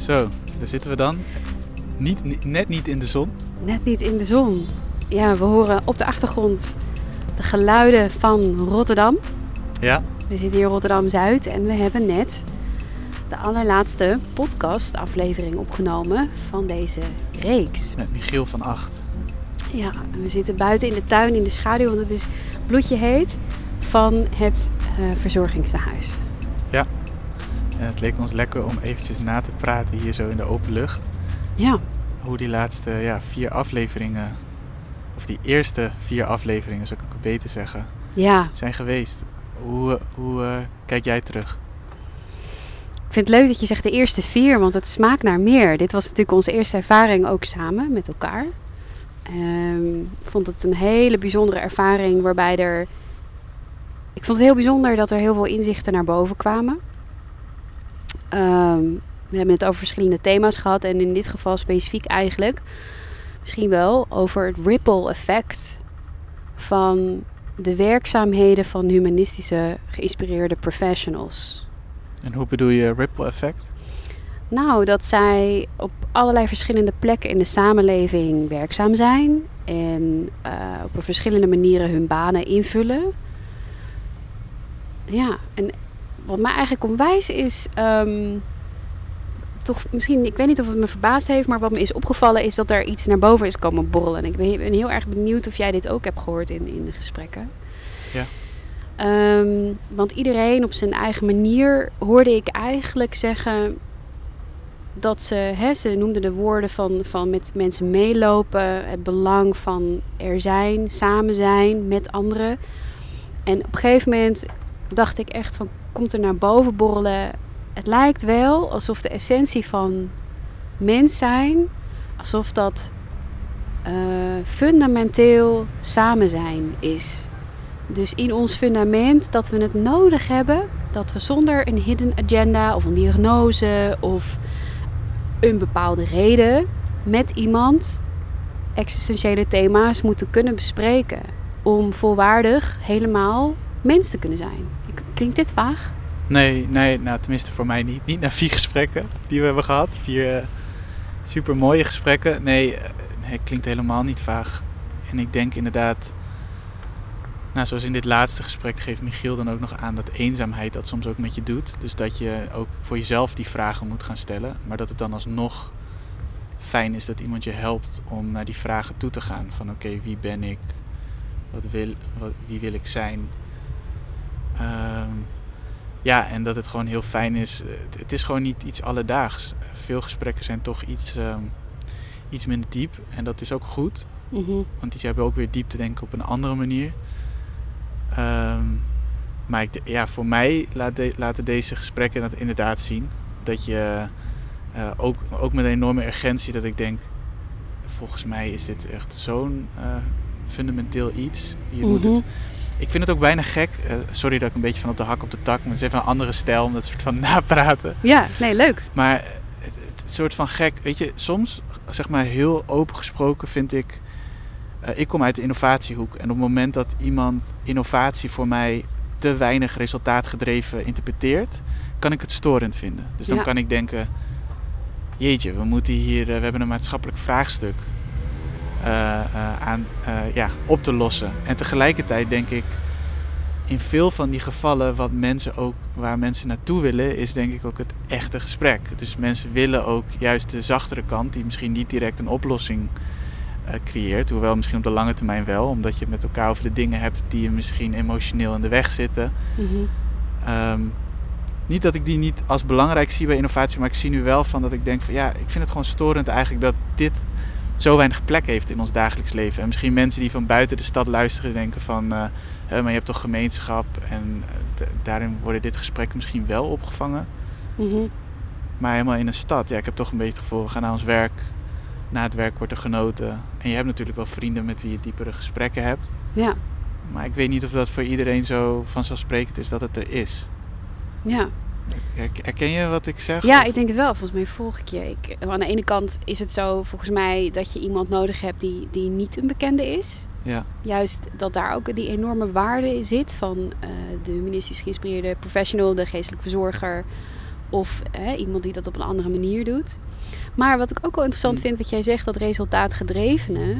Zo, daar zitten we dan. Niet, net niet in de zon. Net niet in de zon. Ja, we horen op de achtergrond de geluiden van Rotterdam. Ja, We zitten hier in Rotterdam-Zuid en we hebben net de allerlaatste podcastaflevering opgenomen van deze reeks. met Michiel van Acht. Ja, en we zitten buiten in de tuin in de schaduw, want het is bloedje heet van het eh, verzorgingstehuis. En het leek ons lekker om eventjes na te praten hier zo in de open lucht. Ja, Hoe die laatste ja, vier afleveringen, of die eerste vier afleveringen zou ik beter zeggen, ja. zijn geweest. Hoe, hoe eh, kijk jij terug? Ik vind het leuk dat je zegt de eerste vier, want het smaakt naar meer. Dit was natuurlijk onze eerste ervaring ook samen met elkaar. Ehm, ik vond het een hele bijzondere ervaring waarbij er... Ik vond het heel bijzonder dat er heel veel inzichten naar boven kwamen. Ehm, we hebben het over verschillende thema's gehad en in dit geval specifiek eigenlijk misschien wel over het ripple effect van de werkzaamheden van humanistische geïnspireerde professionals. En hoe bedoel je ripple effect? Nou, dat zij op allerlei verschillende plekken in de samenleving werkzaam zijn en eh, op verschillende manieren hun banen invullen. Ja, en wat mij eigenlijk onwijs is, ehm, toch misschien, ik weet niet of het me verbaasd heeft, maar wat me is opgevallen is dat er iets naar boven is komen borrelen. En ik ben, ben heel erg benieuwd of jij dit ook hebt gehoord in, in de gesprekken. Ja. Ehm, want iedereen op zijn eigen manier hoorde ik eigenlijk zeggen dat ze, hè, ze noemden de woorden van, van met mensen meelopen, het belang van er zijn, samen zijn met anderen. En op een gegeven moment dacht ik echt van, komt er naar boven borrelen. Het lijkt wel alsof de essentie van mens zijn, alsof dat eh, fundamenteel samen zijn is. Dus in ons fundament dat we het nodig hebben dat we zonder een hidden agenda of een diagnose of een bepaalde reden met iemand existentiële thema's moeten kunnen bespreken om volwaardig helemaal mens te kunnen zijn. Klinkt dit vaag? Nee, nee, nou tenminste voor mij niet. Niet na vier gesprekken die we hebben gehad. Vier eh, super mooie gesprekken. Nee, eh, nee, het klinkt helemaal niet vaag. En ik denk inderdaad, nou zoals in dit laatste gesprek geeft Michiel dan ook nog aan dat eenzaamheid dat soms ook met je doet. Dus dat je ook voor jezelf die vragen moet gaan stellen. Maar dat het dan alsnog fijn is dat iemand je helpt om naar die vragen toe te gaan. Van oké, wie ben ik? Wat wil, wat, wie wil ik zijn? Ehm, ja, en dat het gewoon heel fijn is. Het, het is gewoon niet iets alledaags. Veel gesprekken zijn toch iets, ehm, iets minder diep. En dat is ook goed. Mhm. Want die hebben ook weer diep te denken op een andere manier. Ehm, maar ik, ja, voor mij laat de- laten deze gesprekken dat inderdaad zien. Dat je eh, ook, ook met een enorme urgentie dat ik denk... Volgens mij is dit echt zo'n eh, fundamenteel iets. Je moet Mhm. het ik vind het ook bijna gek. eh, sorry dat ik een beetje van op de hak op de tak. Maar het is even een andere stijl om dat soort van napraten. Ja, nee, leuk. Maar het, het soort van gek. Weet je, soms, zeg maar heel open gesproken, vind ik. eh, ik kom uit de innovatiehoek. En op het moment dat iemand innovatie voor mij te weinig resultaatgedreven interpreteert, kan ik het storend vinden. Dus dan Ja. kan ik denken: jeetje, we moeten hier, eh, we hebben een maatschappelijk vraagstuk aan eh, ja, op te lossen. En tegelijkertijd denk ik, in veel van die gevallen wat mensen ook, waar mensen naartoe willen, is denk ik ook het echte gesprek. Dus mensen willen ook juist de zachtere kant, die misschien niet direct een oplossing eh, creëert. Hoewel misschien op de lange termijn wel, omdat je met elkaar over de dingen hebt die je misschien emotioneel in de weg zitten. Mhm. Ehm, niet dat ik die niet als belangrijk zie bij innovatie, maar ik zie nu wel van dat ik denk van ja, ik vind het gewoon storend eigenlijk dat dit zo weinig plek heeft in ons dagelijks leven. En misschien mensen die van buiten de stad luisteren denken van, hè, maar je hebt toch gemeenschap en eh, daarin worden dit gesprek misschien wel opgevangen. Mhm. Maar helemaal in een stad, ja, ik heb toch een beetje het gevoel, we gaan naar ons werk. Na het werk wordt er genoten. En je hebt natuurlijk wel vrienden met wie je diepere gesprekken hebt. Ja, Maar ik weet niet of dat voor iedereen zo vanzelfsprekend is dat het er is. ja. Her- Herken je wat ik zeg? Ja, ik denk het wel. Volgens mij volg ik je. Ik, aan de ene kant is het zo, volgens mij, dat je iemand nodig hebt die, die niet een bekende is. Ja, Juist dat daar ook die enorme waarde in zit van eh, de humanistisch geïnspireerde professional, de geestelijk verzorger. of iemand die dat op een andere manier doet. Maar wat ik ook wel interessant Mm. vind, wat jij zegt, dat resultaatgedrevene.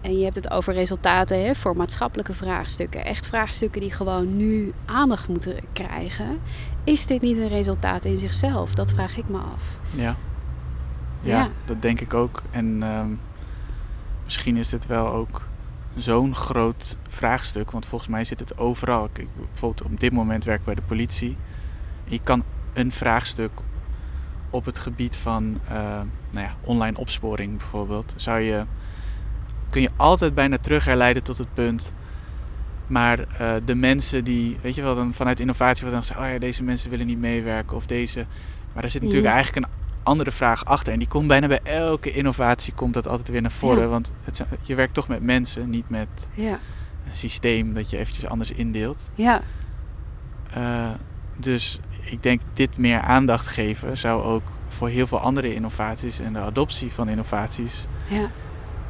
En je hebt het over resultaten hè, voor maatschappelijke vraagstukken. Echt vraagstukken die gewoon nu aandacht moeten krijgen. Is dit niet een resultaat in zichzelf? Dat vraag ik me af. Ja. Ja, Ja. dat denk ik ook. En ehm, misschien is dit wel ook zo'n groot vraagstuk. Want volgens mij zit het overal. Kijk, bijvoorbeeld op dit moment werk ik bij de politie. Je kan een vraagstuk op het gebied van eh, nou ja, online opsporing bijvoorbeeld. Zou je, kun je altijd bijna terug herleiden tot het punt. Maar eh, de mensen die, weet je wel, dan vanuit innovatie wordt dan gezegd: oh ja, deze mensen willen niet meewerken. Of deze. Maar er zit natuurlijk Ja. eigenlijk een andere vraag achter. En die komt bijna bij elke innovatie komt dat altijd weer naar voren. Ja. Want het, je werkt toch met mensen, niet met Ja, een systeem dat je eventjes anders indeelt. ja, Eh, dus ik denk dit meer aandacht geven zou ook voor heel veel andere innovaties en de adoptie van innovaties ja.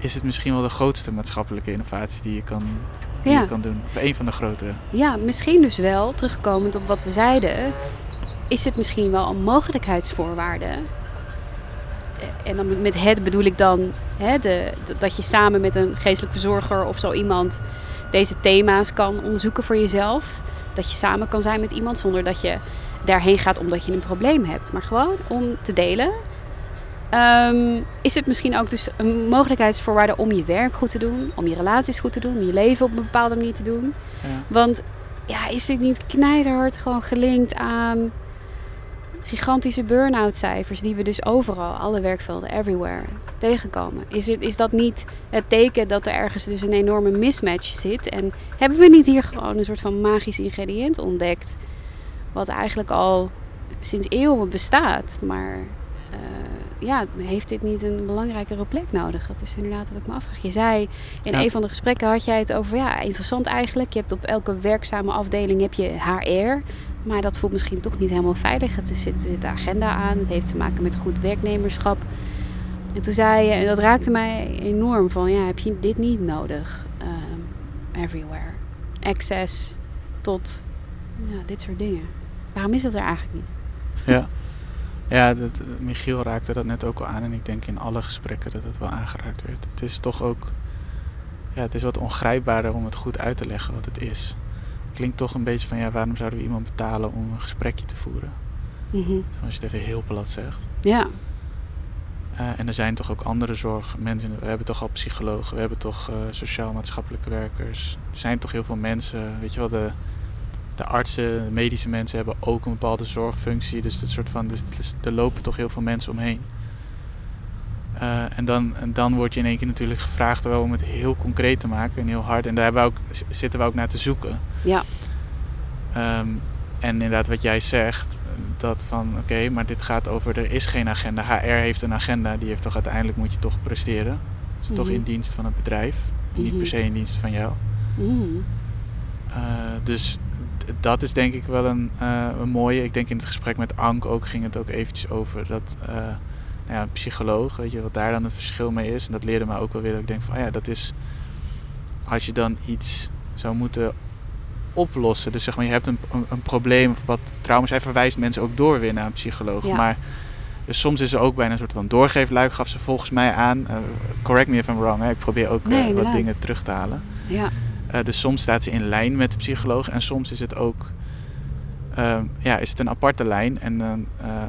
Is het misschien wel de grootste maatschappelijke innovatie die je kan, die Ja. je kan doen. Of een van de grotere. Ja, misschien dus wel, terugkomend op wat we zeiden, is het misschien wel een mogelijkheidsvoorwaarde. Eh, En dan met het bedoel ik dan hè, de- dat je samen met een geestelijk verzorger of zo iemand deze thema's kan onderzoeken voor jezelf. Dat je samen kan zijn met iemand zonder dat je daarheen gaat omdat je een probleem hebt. Maar gewoon om te delen. Ehm, is het misschien ook dus een mogelijkheidsvoorwaarde om je werk goed te doen, om je relaties goed te doen, om je leven op een bepaalde manier te doen. Ja. Want ja, is dit niet knijterhard gewoon gelinkt aan gigantische burn-out cijfers die we dus overal, alle werkvelden, everywhere, tegenkomen? Is, het, is dat niet het teken dat er ergens dus een enorme mismatch zit? En hebben we niet hier gewoon een soort van magisch ingrediënt ontdekt, wat eigenlijk al sinds eeuwen bestaat, maar eh, ja, heeft dit niet een belangrijkere plek nodig? Dat is inderdaad wat ik me afvraag. Je zei in Ja. een van de gesprekken had jij het over, ja, interessant eigenlijk. Je hebt op elke werkzame afdeling heb je HR. Maar dat voelt misschien toch niet helemaal veilig. Het zit, zit de agenda aan. Het heeft te maken met goed werknemerschap. En toen zei je, en dat raakte mij enorm van, ja, heb je dit niet nodig? Ehm, everywhere. Access tot ja, dit soort dingen. Waarom is dat er eigenlijk niet? Ja, ja dat, Michiel raakte dat net ook al aan. En ik denk in alle gesprekken dat het wel aangeraakt werd. Het is toch ook... Ja, het is wat ongrijpbaarder om het goed uit te leggen wat het is. Het klinkt toch een beetje van... Ja, waarom zouden we iemand betalen om een gesprekje te voeren? Mhm. Als je het even heel plat zegt. Ja, Eh, en er zijn toch ook andere zorgmensen. We hebben toch al psychologen, we hebben toch eh, sociaal-maatschappelijke werkers. Er zijn toch heel veel mensen. Weet je wel, de, de artsen, de medische mensen hebben ook een bepaalde zorgfunctie. Dus, dat soort van, dus, dus er lopen toch heel veel mensen omheen. Eh, en, dan, en dan word je in één keer natuurlijk gevraagd wel om het heel concreet te maken en heel hard. En daar hebben we ook, zitten we ook naar te zoeken. ja, Ehm, en inderdaad, wat jij zegt, dat van oké, maar dit gaat over er is geen agenda. HR heeft een agenda, die heeft toch uiteindelijk moet je toch presteren. Het is toch Mhm. in dienst van het bedrijf, niet Mhm. per se in dienst van jou. Mhm. Eh, dus dat is denk ik wel een, eh, een mooie. Ik denk in het gesprek met Ank ook ging het ook eventjes over dat eh, nou ja, een psycholoog, weet je, wat daar dan het verschil mee is. En dat leerde me ook wel weer dat ik denk van ah ja, dat is als je dan iets zou moeten oplossen. Dus zeg maar, je hebt een, een, een probleem of wat trauma's. Hij verwijst mensen ook door weer naar een psycholoog. Ja. Maar dus soms is er ook bijna een soort van doorgeefluik, gaf ze volgens mij aan. Eh, correct me if I'm wrong, hè. ik probeer ook Nee, wat dingen terug te halen. ja, Eh, dus soms staat ze in lijn met de psycholoog en soms is het ook ehm, ja, is het een aparte lijn. En dan eh,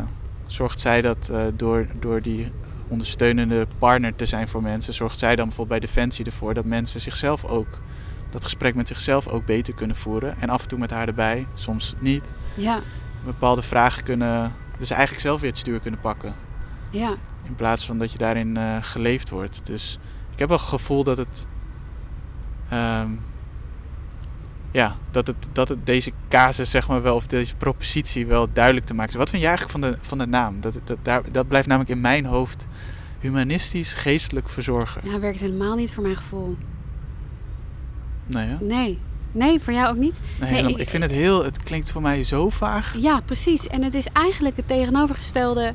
zorgt zij dat eh, door, door die ondersteunende partner te zijn voor mensen, zorgt zij dan bijvoorbeeld bij Defensie ervoor dat mensen zichzelf ook, dat gesprek met zichzelf ook beter kunnen voeren. En af en toe met haar erbij, soms niet. ja, Bepaalde vragen kunnen, dus eigenlijk zelf weer het stuur kunnen pakken. ja. In plaats van dat je daarin geleefd wordt. Dus ik heb wel het gevoel dat het. ehm, ja, dat het, dat het deze casus, zeg maar wel, of deze propositie wel duidelijk te maken is. Wat vind je eigenlijk van de, van de naam? Dat, dat, daar, dat blijft namelijk in mijn hoofd humanistisch geestelijk verzorger. Ja, werkt helemaal niet voor mijn gevoel. Nee, hè? Nee. Nee, voor jou ook niet? Nee, ik- ik vind het heel, het klinkt voor mij zo vaag. Ja, precies. En het is eigenlijk het tegenovergestelde.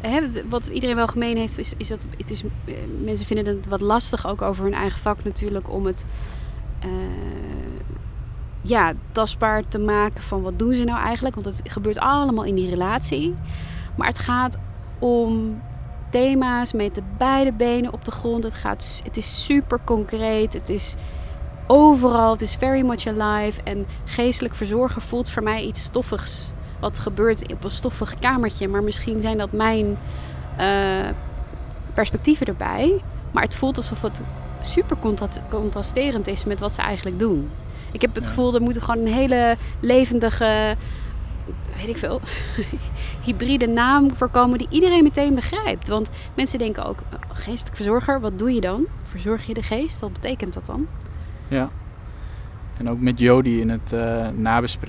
Hè, wat- wat iedereen wel gemeen heeft, is, is dat het is, eh, mensen vinden het wat lastig, ook over hun eigen vak natuurlijk, om het eh, ja, tastbaar te maken van wat doen ze nou eigenlijk. Want het gebeurt allemaal in die relatie. Maar het gaat om thema's met de beide benen op de grond. Het, gaat, het is super concreet. Het is overal. Het is very much alive. En geestelijk verzorgen voelt voor mij iets stoffigs. Wat gebeurt op een stoffig kamertje. Maar misschien zijn dat mijn uh, perspectieven erbij. Maar het voelt alsof het super contrasterend is met wat ze eigenlijk doen. Ik heb het gevoel, er moet gewoon een hele levendige, weet ik veel, hybride naam voorkomen die iedereen meteen begrijpt. Want mensen denken ook, oh, geestelijk verzorger, wat doe je dan? Verzorg je de geest? Wat betekent dat dan? Ja. En ook met Jody in het uh,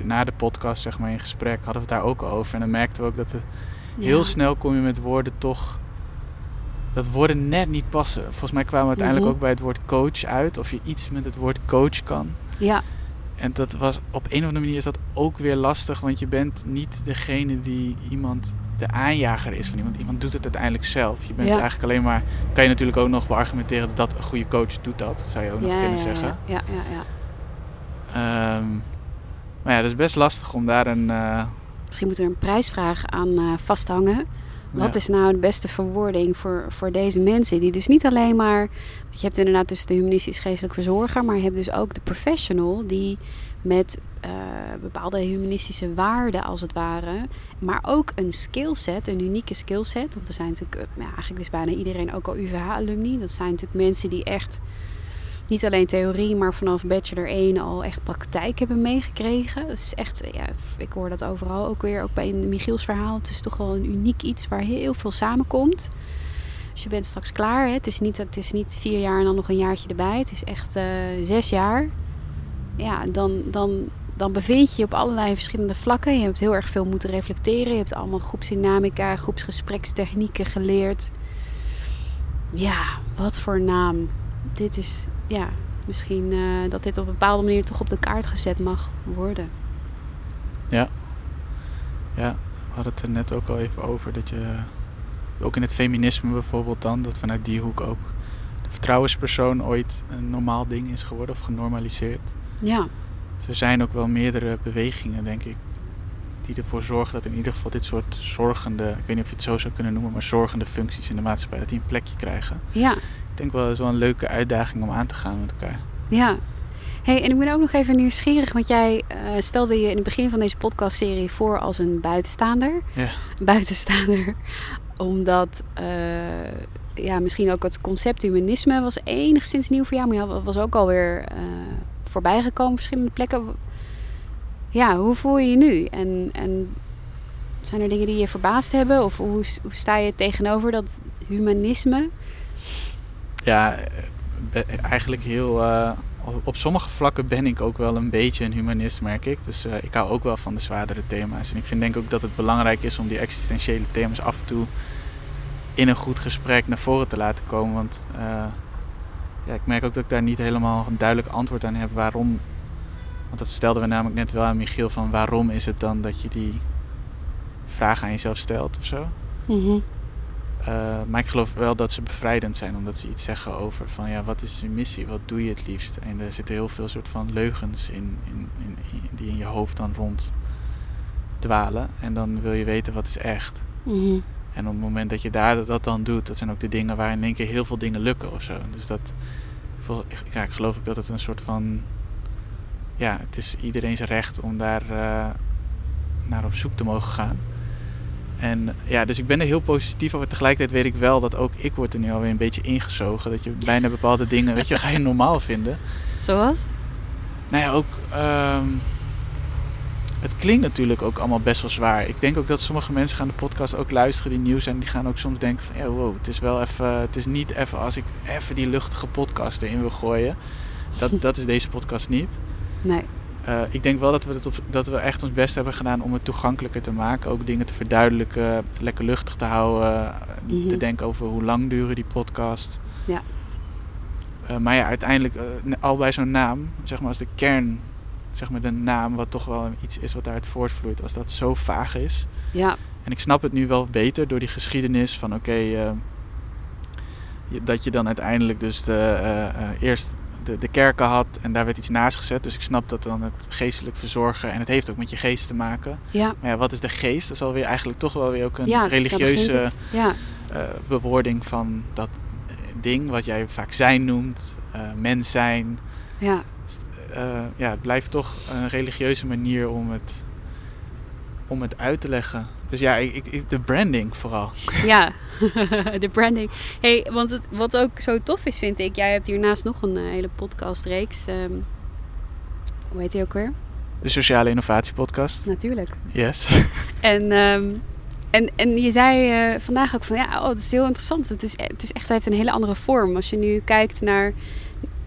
na de podcast, zeg maar, in gesprek, hadden we het daar ook over. En dan merkten we ook dat we heel snel kom je met woorden toch dat woorden net niet passen. Volgens mij kwamen we uiteindelijk mhm. ook bij het woord coach uit. Of je iets met het woord coach kan. Ja. En dat was op een of andere manier is dat ook weer lastig. Want je bent niet degene die iemand de aanjager is van iemand. Iemand doet het uiteindelijk zelf. Je bent eigenlijk alleen maar. Kan je natuurlijk ook nog beargumenteren dat een goede coach doet dat. Zou je ook nog kunnen zeggen. Ja, ja, ja. Ehm, maar ja, dat is best lastig om daar een. Uh... Misschien moet er een prijsvraag aan uh, vasthangen. Wat is nou de beste verwoording voor, voor deze mensen? Die dus niet alleen maar. Je hebt inderdaad dus de humanistisch geestelijk verzorger, maar je hebt dus ook de professional die met uh, bepaalde humanistische waarden als het ware, maar ook een skillset, een unieke skillset. Want er zijn natuurlijk, uh, eigenlijk is bijna iedereen ook al UVH-alumni. Dat zijn natuurlijk mensen die echt niet alleen theorie, maar vanaf bachelor 1 al echt praktijk hebben meegekregen. Is echt, ja, ik hoor dat overal ook weer, ook bij Michiels verhaal. Het is toch wel een uniek iets waar heel veel samenkomt. Dus je bent straks klaar. Hè. Het, is niet, het is niet vier jaar en dan nog een jaartje erbij. Het is echt uh, zes jaar. Ja, dan, dan, dan bevind je je op allerlei verschillende vlakken. Je hebt heel erg veel moeten reflecteren. Je hebt allemaal groepsdynamica, groepsgesprekstechnieken geleerd. Ja, wat voor naam dit is, ja, misschien uh, dat dit op een bepaalde manier toch op de kaart gezet mag worden. Ja. Ja, we hadden het er net ook al even over dat je, ook in het feminisme bijvoorbeeld dan, dat vanuit die hoek ook de vertrouwenspersoon ooit een normaal ding is geworden of genormaliseerd. Ja. Dus er zijn ook wel meerdere bewegingen, denk ik, die ervoor zorgen dat in ieder geval dit soort zorgende, ik weet niet of je het zo zou kunnen noemen, maar zorgende functies in de maatschappij, dat die een plekje krijgen. Ja denk wel, is wel een leuke uitdaging om aan te gaan met elkaar. Ja. Hey, en ik ben ook nog even nieuwsgierig, want jij uh, stelde je in het begin van deze podcastserie voor als een buitenstaander. Ja. Een buitenstaander, omdat uh, ja, misschien ook het concept humanisme was enigszins nieuw voor jou, maar je was ook alweer uh, voorbij gekomen op verschillende plekken. Ja, hoe voel je je nu? En, en zijn er dingen die je verbaasd hebben? Of hoe, hoe sta je tegenover dat humanisme? Ja, eigenlijk heel. Uh, op sommige vlakken ben ik ook wel een beetje een humanist, merk ik. Dus uh, ik hou ook wel van de zwaardere thema's. En ik vind denk ook dat het belangrijk is om die existentiële thema's af en toe in een goed gesprek naar voren te laten komen. Want uh, ja, ik merk ook dat ik daar niet helemaal een duidelijk antwoord aan heb waarom. Want dat stelden we namelijk net wel aan Michiel van waarom is het dan dat je die vraag aan jezelf stelt of zo. Mm uh, maar ik geloof wel dat ze bevrijdend zijn, omdat ze iets zeggen over van ja, wat is je missie, wat doe je het liefst? En er zitten heel veel soort van leugens in, in, in, die in je hoofd dan rond dwalen. En dan wil je weten wat is echt. Mm En op het moment dat je daar dat dan doet, dat zijn ook de dingen waar in één keer heel veel dingen lukken of zo. Dus dat, ja, ik geloof ik dat het een soort van, ja, het is iedereen's recht om daar uh, naar op zoek te mogen gaan. En ja, dus ik ben er heel positief over. Tegelijkertijd weet ik wel dat ook ik word er nu alweer een beetje ingezogen. Dat je bijna bepaalde dingen, weet je, ga je normaal vinden. Zoals? Nou ja, ook... Um, het klinkt natuurlijk ook allemaal best wel zwaar. Ik denk ook dat sommige mensen gaan de podcast ook luisteren die nieuw zijn. Die gaan ook soms denken van, ja, wow, het is wel even... Het is niet even als ik even die luchtige podcast erin wil gooien. Dat, dat is deze podcast niet. Nee. Uh, ik denk wel dat we, op, dat we echt ons best hebben gedaan om het toegankelijker te maken. Ook dingen te verduidelijken, lekker luchtig te houden. Mm Te denken over hoe lang duren die podcast. Ja. Uh, maar ja, uiteindelijk, uh, al bij zo'n naam, zeg maar als de kern, zeg maar de naam, wat toch wel iets is wat daaruit voortvloeit, als dat zo vaag is. Ja. En ik snap het nu wel beter door die geschiedenis van oké, okay, dat je dan uiteindelijk dus de, eerst de, de kerken had en daar werd iets naast gezet. Dus ik snap dat dan het geestelijk verzorgen en het heeft ook met je geest te maken. Ja. Maar ja, wat is de geest? Dat is alweer eigenlijk toch wel weer ook een ja, religieuze. Ja, eh, bewoording van dat ding wat jij vaak zijn noemt, eh, mens zijn. ja, Eh, ja, het blijft toch een religieuze manier om het, om het uit te leggen. Dus ja, ik, ik, de branding vooral. ja. de branding. Hey, want het, wat ook zo tof is, vind ik. Jij hebt hiernaast nog een eh, hele podcastreeks. ehm hoe heet die ook weer? De Sociale Innovatie Podcast. Natuurlijk. Yes. En, ehm, en, en je zei eh, vandaag ook van ja, oh, het is heel interessant. Het is, het is echt, het heeft een hele andere vorm. Als je nu kijkt naar,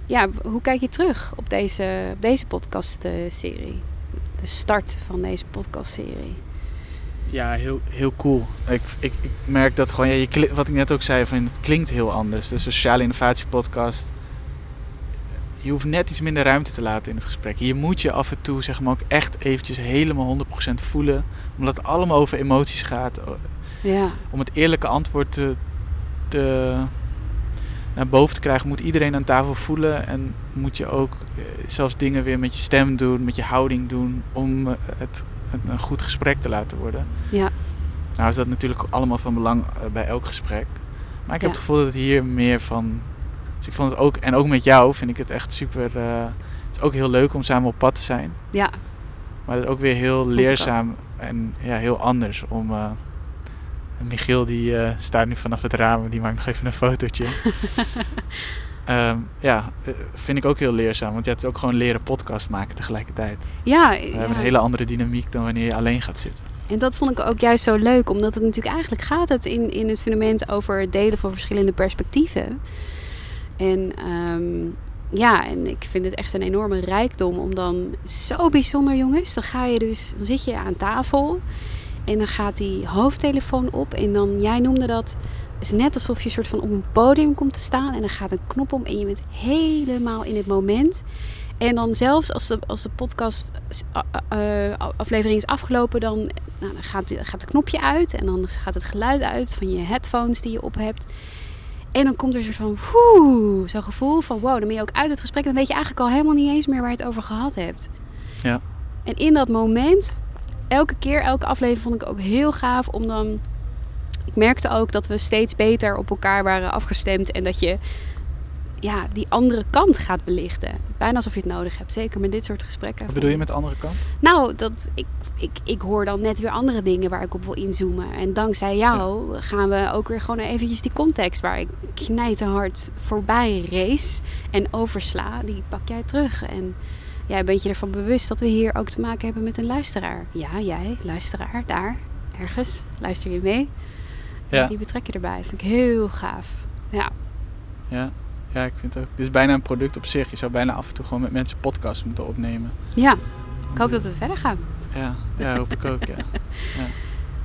ja, hoe kijk je terug op deze, op deze podcastserie? De start van deze podcastserie. Ja, heel, heel cool. Ik, ik, ik merk dat gewoon, ja, je, wat ik net ook zei, van, het klinkt heel anders. De Sociale Innovatie Podcast. Je hoeft net iets minder ruimte te laten in het gesprek. Je moet je af en toe zeg maar, ook echt eventjes helemaal 100% voelen. Omdat het allemaal over emoties gaat. Ja, Om het eerlijke antwoord te, te, naar boven te krijgen, moet iedereen aan tafel voelen. En moet je ook eh, zelfs dingen weer met je stem doen, met je houding doen. Om eh, het, het een goed gesprek te laten worden. ja, Nou is dat natuurlijk allemaal van belang eh, bij elk gesprek. Maar ik heb Ja. het gevoel dat het hier meer van... Dus ik vond het ook... En ook met jou vind ik het echt super... het is ook heel leuk om samen op pad te zijn. ja, Maar het is ook weer heel leerzaam en ja, heel anders om... Michiel die eh, staat nu vanaf het raam, die maakt nog even een fotootje. Ehm, ja, eh, vind ik ook heel leerzaam. Want ja, het is ook gewoon leren podcast maken tegelijkertijd. ja. We hebben een hele andere dynamiek dan wanneer je alleen gaat zitten. En dat vond ik ook juist zo leuk, omdat het natuurlijk eigenlijk gaat het in, in het fundament over het delen van verschillende perspectieven. En ehm, ja, en ik vind het echt een enorme rijkdom om dan zo bijzonder, jongens. Dan ga je dus, dan zit je aan tafel en dan gaat die hoofdtelefoon op en dan, jij noemde dat, is net alsof je een soort van op een podium komt te staan en dan gaat een knop om en je bent helemaal in het moment. En dan zelfs als de, als de podcast eh, eh, aflevering is afgelopen, dan, nou, dan gaat, gaat het knopje uit en dan gaat het geluid uit van je headphones die je op hebt. En dan komt er een soort van zo'n gevoel van wow, dan ben je ook uit het gesprek. Dan weet je eigenlijk al helemaal niet eens meer waar je het over gehad hebt. Ja. En in dat moment, elke keer, elke aflevering vond ik ook heel gaaf om dan... Ik merkte ook dat we steeds beter op elkaar waren afgestemd en dat je ja, die andere kant gaat belichten. Bijna alsof je het nodig hebt, zeker met dit soort gesprekken. Wat bedoel je met de andere kant? Nou, dat, ik, ik, ik hoor dan net weer andere dingen waar ik op wil inzoomen. En dankzij jou gaan we ook weer gewoon eventjes die context waar ik knijterhard voorbij race en oversla, die pak jij terug. En jij bent je ervan bewust dat we hier ook te maken hebben met een luisteraar. Ja, jij, luisteraar, daar, ergens, luister je mee. Ja. Die betrek je erbij. Vind ik heel gaaf. Ja, Ja, ja, ik vind het ook. Het is bijna een product op zich. Je zou bijna af en toe gewoon met mensen podcasts moeten opnemen. ja. ik hoop dat we verder gaan. Ja, ja hoop ik ook, ja.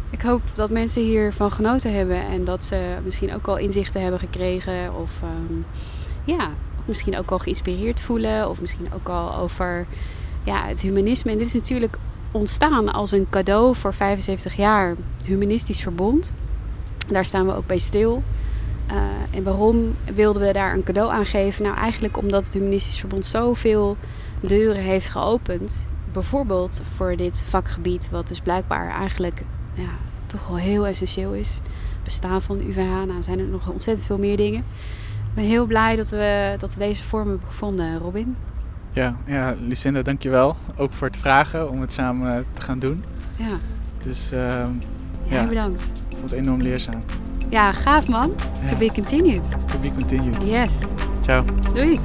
Ik hoop dat mensen hiervan genoten hebben en dat ze misschien ook al inzichten hebben gekregen of ehm, ja, misschien ook al geïnspireerd voelen of misschien ook al over ja, het humanisme. En dit is natuurlijk ontstaan als een cadeau voor 75 jaar Humanistisch Verbond. Daar staan we ook bij stil. Eh, en waarom wilden we daar een cadeau aan geven? Nou, eigenlijk omdat het Humanistisch Verbond zoveel deuren heeft geopend. Bijvoorbeeld voor dit vakgebied, wat dus blijkbaar eigenlijk ja, toch wel heel essentieel is. Bestaan van de UVH, nou zijn er nog ontzettend veel meer dingen. Ik ben heel blij dat we, dat we deze vorm hebben gevonden, Robin. Ja, ja, Lucinda, dankjewel. Ook voor het vragen om het samen te gaan doen. Ja, Dus ehm jij Ja. bedankt. ik vond het enorm leerzaam. Ja, gaaf man. Ja. To be continued. To be continued. Yes. Ciao. Doei.